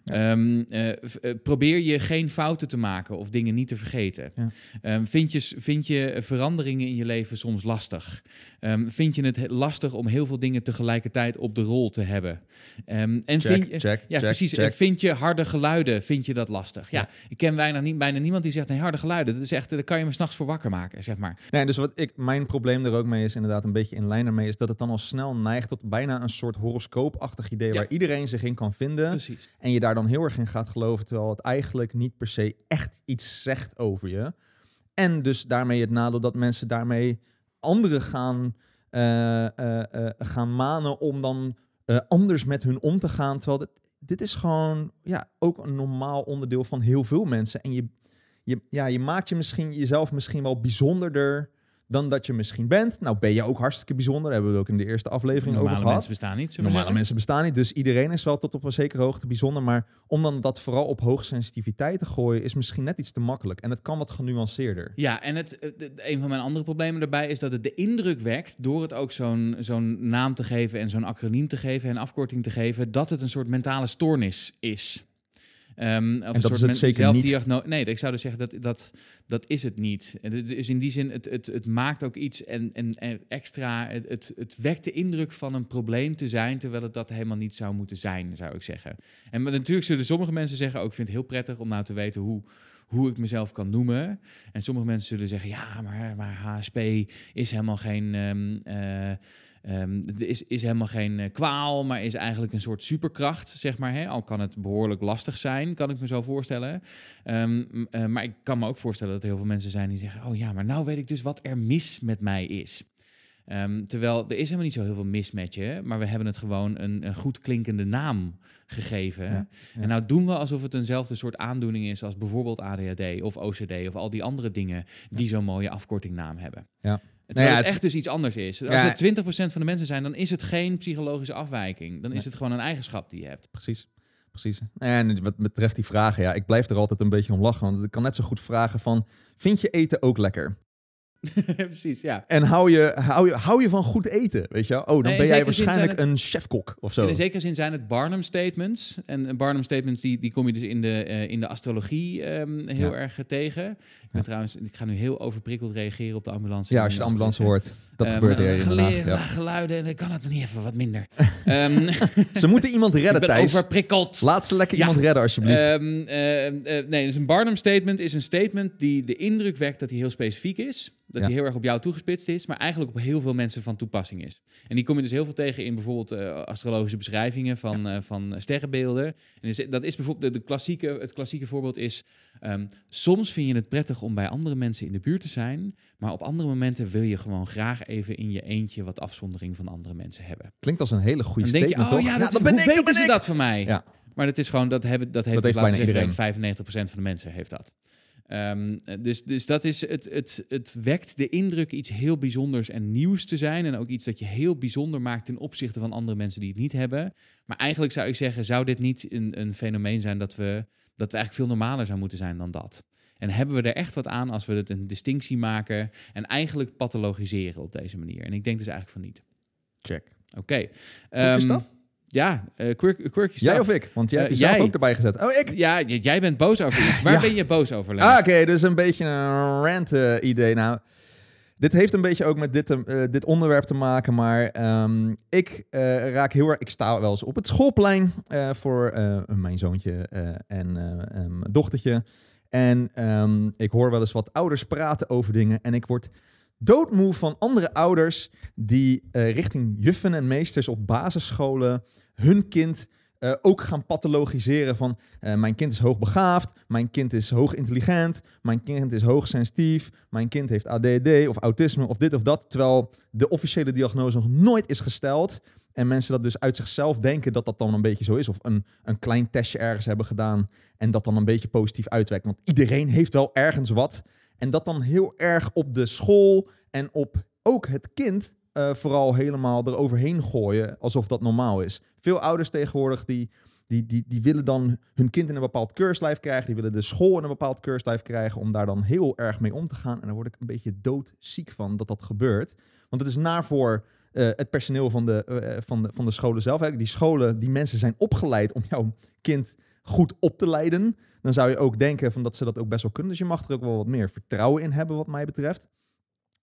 Ehm, eh, eh, probeer je geen fouten te maken of dingen niet te vergeten. Ja. Ehm, vind, je, vind je veranderingen in je leven soms lastig? Ehm, vind je het he- lastig om heel veel dingen tegelijkertijd op de rol te hebben? En Check, vind je, check, ja, check, precies. En Vind je harde geluiden, vind je dat lastig? Ja, Ja. ik ken bijna, niet, bijna niemand die zegt, nee, harde geluiden, dat is echt, daar kan je me s'nachts voor wakker maken, zeg maar. Nee, dus wat ik, mijn probleem er ook mee is, inderdaad een beetje in lijn ermee, is dat het dan al snel neigt tot bijna een soort horoscoopachtig idee waar iedereen zich in kan vinden. Precies. En je daar dan heel erg in gaat geloven, terwijl het eigenlijk niet per se echt iets zegt over je. En dus daarmee het nadeel dat mensen daarmee anderen gaan, eh, eh, eh, gaan manen om dan anders met hun om te gaan. Terwijl dit, dit is gewoon ja, ook een normaal onderdeel van heel veel mensen. En je, je, ja, je maakt je misschien, jezelf misschien wel bijzonderder dan dat je misschien bent. Nou ben je ook hartstikke bijzonder. Daar hebben we het ook in de eerste aflevering Normale over gehad. mensen bestaan niet, Normale zeggen. mensen bestaan niet, dus iedereen is wel tot op een zekere hoogte bijzonder. Maar om dan dat vooral op hoogsensitiviteit te gooien, is misschien net iets te makkelijk. En het kan wat genuanceerder. Ja, en het- een van mijn andere problemen daarbij is dat het de indruk wekt, door het ook zo'n zo'n naam te geven en zo'n acroniem te geven en afkorting te geven, dat het een soort mentale stoornis is. Ehm, of een dat is het zeker niet. Nee, ik zou dus zeggen dat dat, dat is het niet. En Het is in die zin, het, het, het maakt ook iets en, en, en extra, het, het, het wekt de indruk van een probleem te zijn, terwijl het dat helemaal niet zou moeten zijn, zou ik zeggen. En maar natuurlijk zullen sommige mensen zeggen, ook ik vind het heel prettig om nou te weten hoe, hoe ik mezelf kan noemen. En sommige mensen zullen zeggen, ja, maar, maar HSP is helemaal geen... ehm, eh, ehm, er is, is helemaal geen eh, kwaal, maar is eigenlijk een soort superkracht, zeg maar. Hè? Al kan het behoorlijk lastig zijn, kan ik me zo voorstellen. Ehm, eh, maar ik kan me ook voorstellen dat er heel veel mensen zijn die zeggen... oh ja, maar nou weet ik dus wat er mis met mij is. Ehm, terwijl er is helemaal niet zo heel veel mis met je, maar we hebben het gewoon een, een goed klinkende naam gegeven. Ja, ja. En nou doen we alsof het eenzelfde soort aandoening is als bijvoorbeeld ADHD of OCD of al die andere dingen die zo'n mooie afkortingnaam hebben. Ja. Terwijl ja, het echt dus iets anders is. Als Ja. het 20% van de mensen zijn, dan is het geen psychologische afwijking. Dan is het gewoon een eigenschap die je hebt. Precies. Precies. En wat betreft die vragen, ja, ik blijf er altijd een beetje om lachen. Want ik kan net zo goed vragen van, vind je eten ook lekker? [LAUGHS] Precies, ja. En hou je, hou je, hou je van goed eten, weet je wel? Oh, dan Nee, ben jij waarschijnlijk een chefkok of zo. In zekere zin zijn het Barnum statements. En Barnum statements die, die kom je dus in de, eh, in de astrologie ehm, heel Ja. erg eh, tegen. Ik, ben trouwens, ik ga nu heel overprikkeld reageren op de ambulance. Ja, als je de ambulance hoort, dat Ehm, gebeurt er eh, gele-. Ja. geluiden, en dan kan het niet even wat minder. [LAUGHS] Ehm, [LAUGHS] Ze moeten iemand ik redden, ben Thijs. overprikkeld. Laat ze lekker iemand redden, alsjeblieft. Nee, dus een Barnum statement is een statement die de indruk wekt dat hij heel specifiek is. Dat Ja. hij heel erg op jou toegespitst is, maar eigenlijk op heel veel mensen van toepassing is. En die kom je dus heel veel tegen in bijvoorbeeld eh, astrologische beschrijvingen van, eh, van sterrenbeelden. En dat is bijvoorbeeld de, de klassieke, het klassieke voorbeeld is: ehm, soms vind je het prettig om bij andere mensen in de buurt te zijn, maar op andere momenten wil je gewoon graag even in je eentje wat afzondering van andere mensen hebben. Klinkt als een hele goede Dan denk je, statement, oh toch? ja, dat, dat ben ik, weten dat ben ze ik. dat van mij? Ja. Maar dat is gewoon, dat, hebben, dat heeft, heeft bijna zeggen, iedereen. 95% van de mensen heeft dat. Ehm, dus, dus dat is, het, het, het wekt de indruk iets heel bijzonders en nieuws te zijn. En ook iets dat je heel bijzonder maakt ten opzichte van andere mensen die het niet hebben. Maar eigenlijk zou ik zeggen, zou dit niet een, een fenomeen zijn dat we, dat het eigenlijk veel normaler zou moeten zijn dan dat? En hebben we er echt wat aan als we het een distinctie maken en eigenlijk pathologiseren op deze manier? En ik denk dus eigenlijk van niet. Check. Oké. Stuff? Ja, eh quirky, quirky Jij of ik? Want jij Eh, hebt jezelf jij. ook erbij gezet. Oh, ik? Ja, jij bent boos over iets. Waar [LAUGHS] Ja. ben je boos over, Ah, oké, dus een beetje een rant-idee. nou, dit heeft een beetje ook met dit, eh, dit onderwerp te maken, maar ehm, ik eh, raak heel erg... Ik sta wel eens op het schoolplein eh, voor eh, mijn zoontje eh, en eh, eh, mijn dochtertje. En ehm, ik hoor wel eens wat ouders praten over dingen en ik word doodmoe van andere ouders die eh, richting juffen en meesters op basisscholen hun kind eh, ook gaan pathologiseren van eh, mijn kind is hoogbegaafd, mijn kind is hoog intelligent, mijn kind is hoogsensitief, mijn kind heeft ADD of autisme of dit of dat, terwijl de officiële diagnose nog nooit is gesteld. En mensen dat dus uit zichzelf denken dat dat dan een beetje zo is of een, een klein testje ergens hebben gedaan en dat dan een beetje positief uitwerkt, want iedereen heeft wel ergens wat. En dat dan heel erg op de school en op ook het kind eh, vooral helemaal eroverheen gooien alsof dat normaal is. Veel ouders tegenwoordig die, die, die, die willen dan hun kind in een bepaald keurslijf krijgen. Die willen de school in een bepaald keurslijf krijgen om daar dan heel erg mee om te gaan. En daar word ik een beetje doodziek van dat dat gebeurt. Want het is naar voor eh, het personeel van de, eh, van, de, van de scholen zelf. Eigenlijk die scholen, die mensen zijn opgeleid om jouw kind goed op te leiden. Dan zou je ook denken van dat ze dat ook best wel kunnen. Dus je mag er ook wel wat meer vertrouwen in hebben wat mij betreft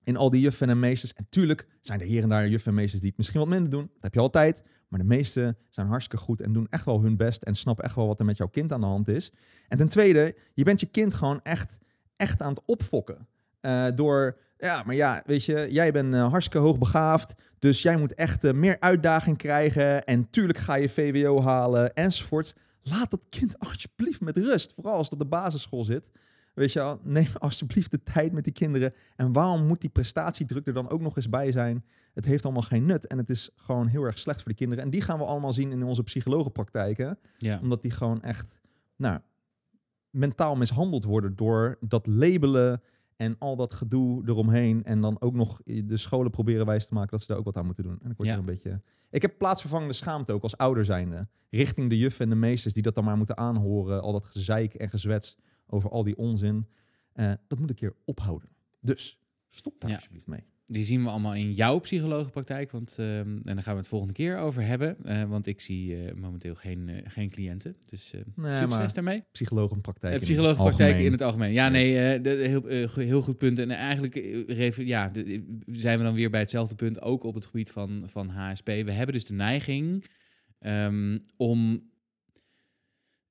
in al die juffen en meesters. En tuurlijk zijn er hier en daar juffen en meesters die het misschien wat minder doen. Dat heb je altijd. Maar de meeste zijn hartstikke goed en doen echt wel hun best en snappen echt wel wat er met jouw kind aan de hand is. En ten tweede, je bent je kind gewoon echt, echt aan het opfokken. Eh, door, ja, maar ja, weet je, jij bent eh, hartstikke hoogbegaafd. Dus jij moet echt eh, meer uitdaging krijgen. En tuurlijk ga je VWO halen enzovoorts. Laat dat kind alsjeblieft met rust. Vooral als het op de basisschool zit. Weet je wel, neem [LAUGHS] alsjeblieft de tijd met die kinderen. En waarom moet die prestatiedruk er dan ook nog eens bij zijn? Het heeft allemaal geen nut en het is gewoon heel erg slecht voor de kinderen. En die gaan we allemaal zien in onze psychologenpraktijken. Ja. Omdat die gewoon echt nou, mentaal mishandeld worden door dat labelen En al dat gedoe eromheen. En dan ook nog de scholen proberen wijs te maken dat ze daar ook wat aan moeten doen. En ik word Ja. er een beetje. Ik heb plaatsvervangende schaamte ook als ouder zijnde. Richting de juffen en de meesters die dat dan maar moeten aanhoren. Al dat gezeik en gezwets over al die onzin. Eh, dat moet een keer ophouden. Dus stop daar Ja. alsjeblieft mee. Die zien we allemaal in jouw psychologenpraktijk. Want, ehm, en daar gaan we het volgende keer over hebben. eh, want ik zie eh, momenteel geen, geen cliënten. Dus Nee, succes daarmee. psychologenpraktijk. In psychologenpraktijk in het algemeen. Ja, Yes. nee, de- heel, heel goed punt. En eigenlijk ja, de- zijn we dan weer bij hetzelfde punt, ook op het gebied van, van HSP. We hebben dus de neiging ehm, om,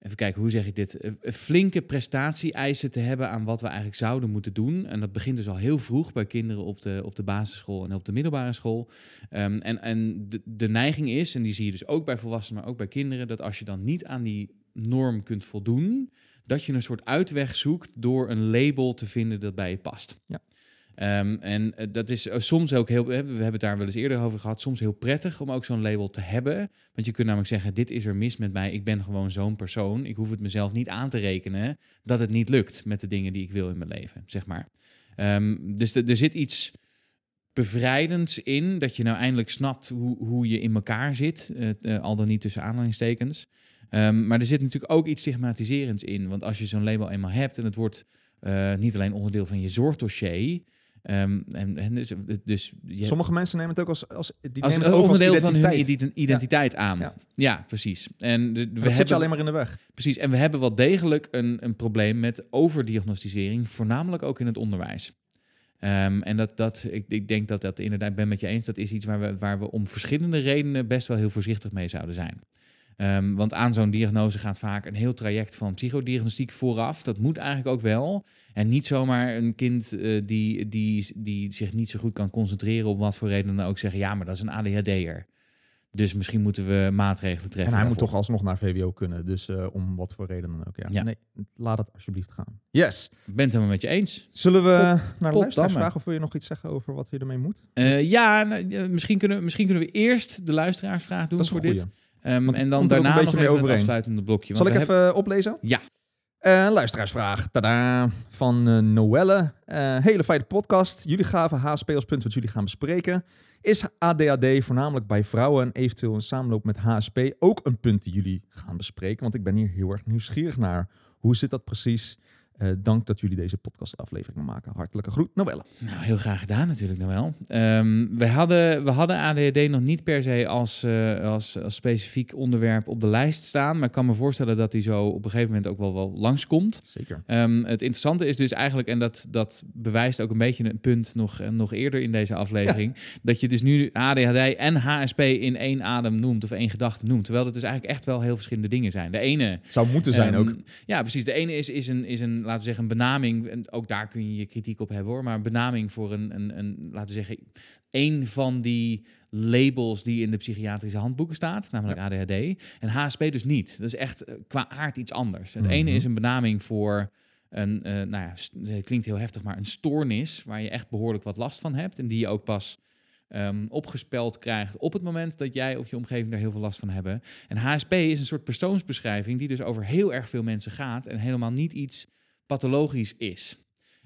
even kijken, hoe zeg ik dit, Eh, eh, flinke prestatie-eisen te hebben aan wat we eigenlijk zouden moeten doen. En dat begint dus al heel vroeg bij kinderen op de, op de basisschool en op de middelbare school. Ehm, en en de, de neiging is, en die zie je dus ook bij volwassenen, maar ook bij kinderen, dat als je dan niet aan die norm kunt voldoen, dat je een soort uitweg zoekt door een label te vinden dat bij je past. Ja. Ehm, en eh, dat is eh, soms ook heel, we hebben het daar wel eens eerder over gehad, soms heel prettig om ook zo'n label te hebben. Want je kunt namelijk zeggen, dit is er mis met mij, ik ben gewoon zo'n persoon. Ik hoef het mezelf niet aan te rekenen dat het niet lukt met de dingen die ik wil in mijn leven, zeg maar. Ehm, dus er zit iets bevrijdends in, dat je nou eindelijk snapt hoe, hoe je in elkaar zit, eh, al dan niet tussen aanhalingstekens. Ehm, maar er zit natuurlijk ook iets stigmatiserends in. Want als je zo'n label eenmaal hebt en het wordt niet alleen onderdeel van je zorgdossier. Ehm, en, en dus, dus je, Sommige mensen nemen het ook als, als die als nemen een het over als onderdeel van hun identiteit. identi- identiteit aan. Ja, Ja. precies. En de, we dat hebben je alleen maar in de weg. Precies, en we hebben wel degelijk een, een probleem met overdiagnosticering, voornamelijk ook in het onderwijs. Ehm, en dat, dat, ik, ik denk dat dat inderdaad, ben met je eens, dat is iets waar we, waar we om verschillende redenen best wel heel voorzichtig mee zouden zijn. Ehm, want aan zo'n diagnose gaat vaak een heel traject van psychodiagnostiek vooraf. Dat moet eigenlijk ook wel. En niet zomaar een kind eh, die, die, die zich niet zo goed kan concentreren op wat voor reden dan ook zeggen, ja, maar dat is een ADHD'er. Dus misschien moeten we maatregelen treffen. En hij moet toch alsnog naar VWO kunnen. Dus eh, om wat voor reden dan ook. Ja. Ja. Nee, laat het alsjeblieft gaan. Yes. Ik ben het helemaal met je eens. Zullen we naar de luisteraars vragen of wil je nog iets zeggen over wat je ermee moet? Eh, ja, nou, misschien, kunnen, misschien kunnen we eerst de luisteraarsvraag doen Dat is voor dit. goeie. Want en dan er daarna een nog beetje even mee het overeen. afsluitende blokje. Zal ik even oplezen? Ja. Eh, luisteraarsvraag. Tada. Van eh, Noelle. Eh, hele fijne podcast. Jullie gaven HSP als punt wat jullie gaan bespreken. Is ADHD voornamelijk bij vrouwen en eventueel in samenloop met HSP ook een punt die jullie gaan bespreken? Want ik ben hier heel erg nieuwsgierig naar. Hoe zit dat precies? Eh, dank dat jullie deze podcastaflevering maken. Hartelijke groet, Noelle. Nou, heel graag gedaan natuurlijk, Noël. Ehm we, hadden, we hadden ADHD nog niet per se als, eh, als, als specifiek onderwerp op de lijst staan. Maar ik kan me voorstellen dat die zo op een gegeven moment ook wel, wel langskomt. Zeker. Ehm, het interessante is dus eigenlijk, en dat, dat bewijst ook een beetje een punt nog, eh, nog eerder in deze aflevering, dat je dus nu ADHD en HSP in één adem noemt of één gedachte noemt. Terwijl het dus eigenlijk echt wel heel verschillende dingen zijn. De ene Zou moeten zijn Ehm, ook. Ja, precies. De ene is, is, een, is een, laten we zeggen, een benaming. En ook daar kun je je kritiek op hebben hoor. Maar een benaming voor een, een, een laten we zeggen, één van die labels die in de psychiatrische handboeken staat, namelijk ADHD. En HSP dus niet. Dat is echt eh, qua aard iets anders. Het ene Mhm. is een benaming voor een, eh, nou ja, het klinkt heel heftig, maar een stoornis waar je echt behoorlijk wat last van hebt. En die je ook pas ehm, opgespeld krijgt op het moment dat jij of je omgeving daar heel veel last van hebben. En HSP is een soort persoonsbeschrijving die dus over heel erg veel mensen gaat en helemaal niet iets pathologisch is.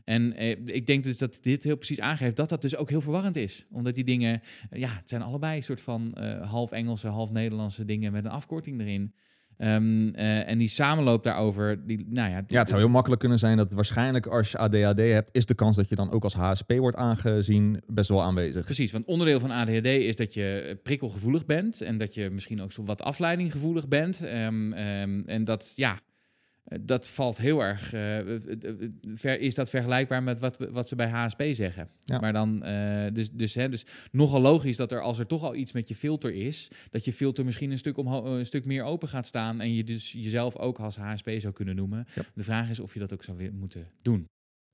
En eh, ik denk dus dat dit heel precies aangeeft dat dat dus ook heel verwarrend is. Omdat die dingen, eh, ja, het zijn allebei een soort van eh, half Engelse, half Nederlandse dingen met een afkorting erin. Ehm, eh, en die samenloop daarover, die, nou ja, Ja, het zou heel makkelijk kunnen zijn dat waarschijnlijk als je ADHD hebt, is de kans dat je dan ook als HSP wordt aangezien best wel aanwezig. Precies, want onderdeel van ADHD is dat je prikkelgevoelig bent en dat je misschien ook zo wat afleidinggevoelig bent. Ehm, ehm, en dat, ja, dat valt heel erg. eh, eh, eh, ver, is dat vergelijkbaar met wat, wat ze bij HSP zeggen? Ja. Maar dan, eh, dus, dus, hè, dus nogal logisch dat er als er toch al iets met je filter is, dat je filter misschien een stuk, omho- een stuk meer open gaat staan en je dus jezelf ook als HSP zou kunnen noemen. Ja. De vraag is of je dat ook zou weer moeten doen.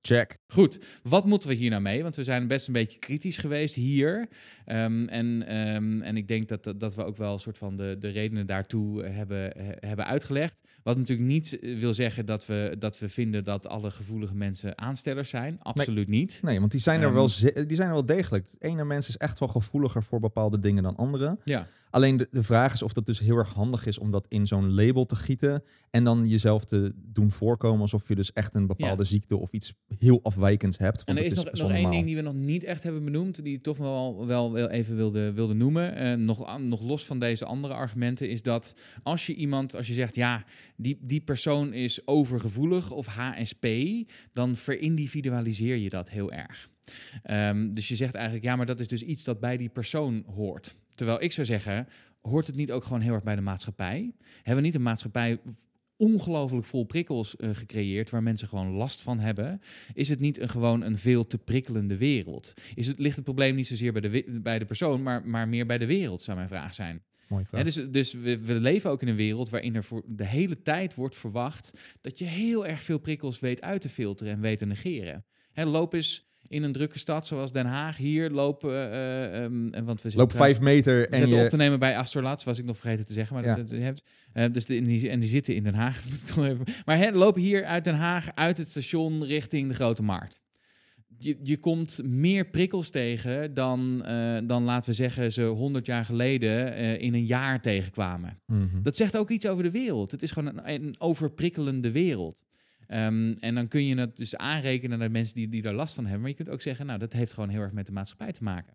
Check. Goed, wat moeten we hier nou mee? Want we zijn best een beetje kritisch geweest hier. Ehm, en, ehm, en ik denk dat, dat, we ook wel een soort van de, de redenen daartoe hebben, he- hebben uitgelegd. Wat natuurlijk niet wil zeggen dat we, dat we vinden dat alle gevoelige mensen aanstellers zijn. Absoluut niet. Nee, want die zijn, er Ehm. wel ze- die zijn er wel degelijk. Het ene mens is echt wel gevoeliger voor bepaalde dingen dan andere. Ja. Alleen de, de vraag is of dat dus heel erg handig is om dat in zo'n label te gieten en dan jezelf te doen voorkomen alsof je dus echt een bepaalde ziekte of iets heel afwijkends hebt. En er is nog, nog één ding die we nog niet echt hebben benoemd, die ik toch wel, wel, wel even wilde, wilde noemen. Eh, nog, nog los van deze andere argumenten, is dat als je iemand, als je zegt, ja, die, die persoon is overgevoelig of HSP, dan verindividualiseer je dat heel erg. Ehm, dus je zegt eigenlijk, ja, maar dat is dus iets dat bij die persoon hoort. Terwijl ik zou zeggen, hoort het niet ook gewoon heel erg bij de maatschappij? Hebben we niet een maatschappij ongelooflijk vol prikkels eh, gecreëerd waar mensen gewoon last van hebben? Is het niet een, gewoon een veel te prikkelende wereld? Is het, ligt het probleem niet zozeer bij de, bij de persoon, maar, maar meer bij de wereld, zou mijn vraag zijn. Vraag. Hè, dus dus we, we leven ook in een wereld waarin er voor de hele tijd wordt verwacht dat je heel erg veel prikkels weet uit te filteren en weet te negeren. Hè, loop eens in een drukke stad zoals Den Haag. Hier lopen, eh, ehm, en want we Loop trouwens- vijf meter en je... op te nemen bij Astorlaats, was ik nog vergeten te zeggen. Maar Ja. dat, dat, hebt, eh, dus de, en, die, en die zitten in Den Haag. [LAUGHS] maar hè, lopen hier uit Den Haag, uit het station richting de Grote Markt. Je, je komt meer prikkels tegen dan, eh, dan, laten we zeggen, ze 100 jaar geleden eh, in een jaar tegenkwamen. Mhm. Dat zegt ook iets over de wereld. Het is gewoon een, een overprikkelende wereld. Ehm, en dan kun je het dus aanrekenen naar mensen die, die daar last van hebben. Maar je kunt ook zeggen, nou, dat heeft gewoon heel erg met de maatschappij te maken.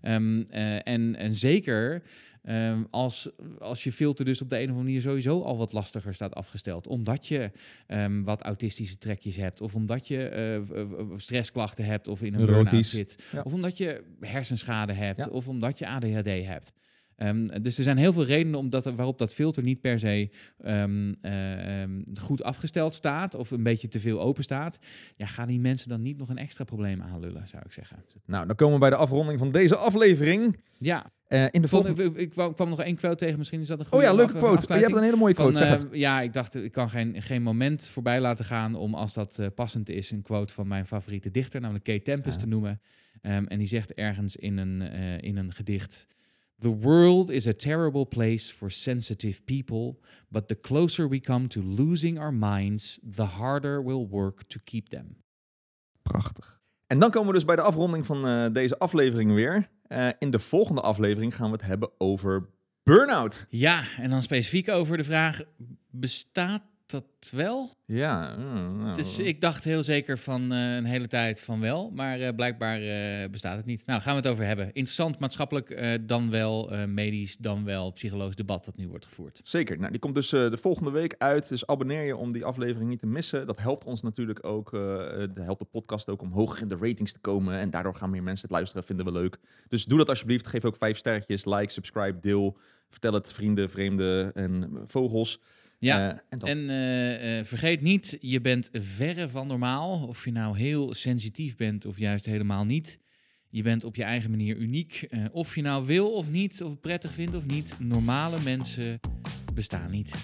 Ehm, eh, en, en zeker ehm, als, als je filter dus op de een of andere manier sowieso al wat lastiger staat afgesteld. Omdat je wat autistische trekjes hebt. Of omdat je eh, stressklachten hebt of in een burn-out zit. Ja. Of omdat je hersenschade hebt. Ja. Of omdat je ADHD hebt. Ehm, dus er zijn heel veel redenen omdat, waarop dat filter niet per se ehm, eh, ehm, goed afgesteld staat of een beetje te veel open staat. Ja, gaan die mensen dan niet nog een extra probleem aanlullen, zou ik zeggen. Nou, dan komen we bij de afronding van deze aflevering. Ja, Eh, in de volgende... ik, ik kwam, nog één quote tegen, misschien is dat een Oh goede ja, leuke quote. Oh, je hebt een hele mooie quote, Van, zeg eh, ja, ik dacht, ik kan geen, geen moment voorbij laten gaan om, als dat eh, passend is, een quote van mijn favoriete dichter, namelijk Kate Tempest, Ja. te noemen. En die zegt ergens in een, in een gedicht: The world is a terrible place for sensitive people, but the closer we come to losing our minds, the harder we'll work to keep them. Prachtig. En dan komen we dus bij de afronding van eh, deze aflevering weer. Eh, in de volgende aflevering gaan we het hebben over burn-out. Ja, en dan specifiek over de vraag: bestaat dat wel? Ja. nou, Dus ik dacht heel zeker van eh, een hele tijd van wel, maar eh, blijkbaar eh, bestaat het niet. Nou, gaan we het over hebben. Interessant maatschappelijk, dan wel medisch, dan wel psychologisch debat dat nu wordt gevoerd. Zeker. Nou, die komt dus de volgende week uit. Dus abonneer je om die aflevering niet te missen. Dat helpt ons natuurlijk ook. het helpt de podcast ook om hoger in de ratings te komen. En daardoor gaan meer mensen het luisteren. Vinden we leuk. Dus doe dat alsjeblieft. Geef ook vijf sterretjes. Like, subscribe, deel. Vertel het vrienden, vreemden en vogels. Ja, Eh, en eh, eh, vergeet niet, je bent verre van normaal. Of je nou heel sensitief bent of juist helemaal niet. Je bent op je eigen manier uniek. Eh, of je nou wil of niet, of het prettig vindt of niet. Normale mensen bestaan niet.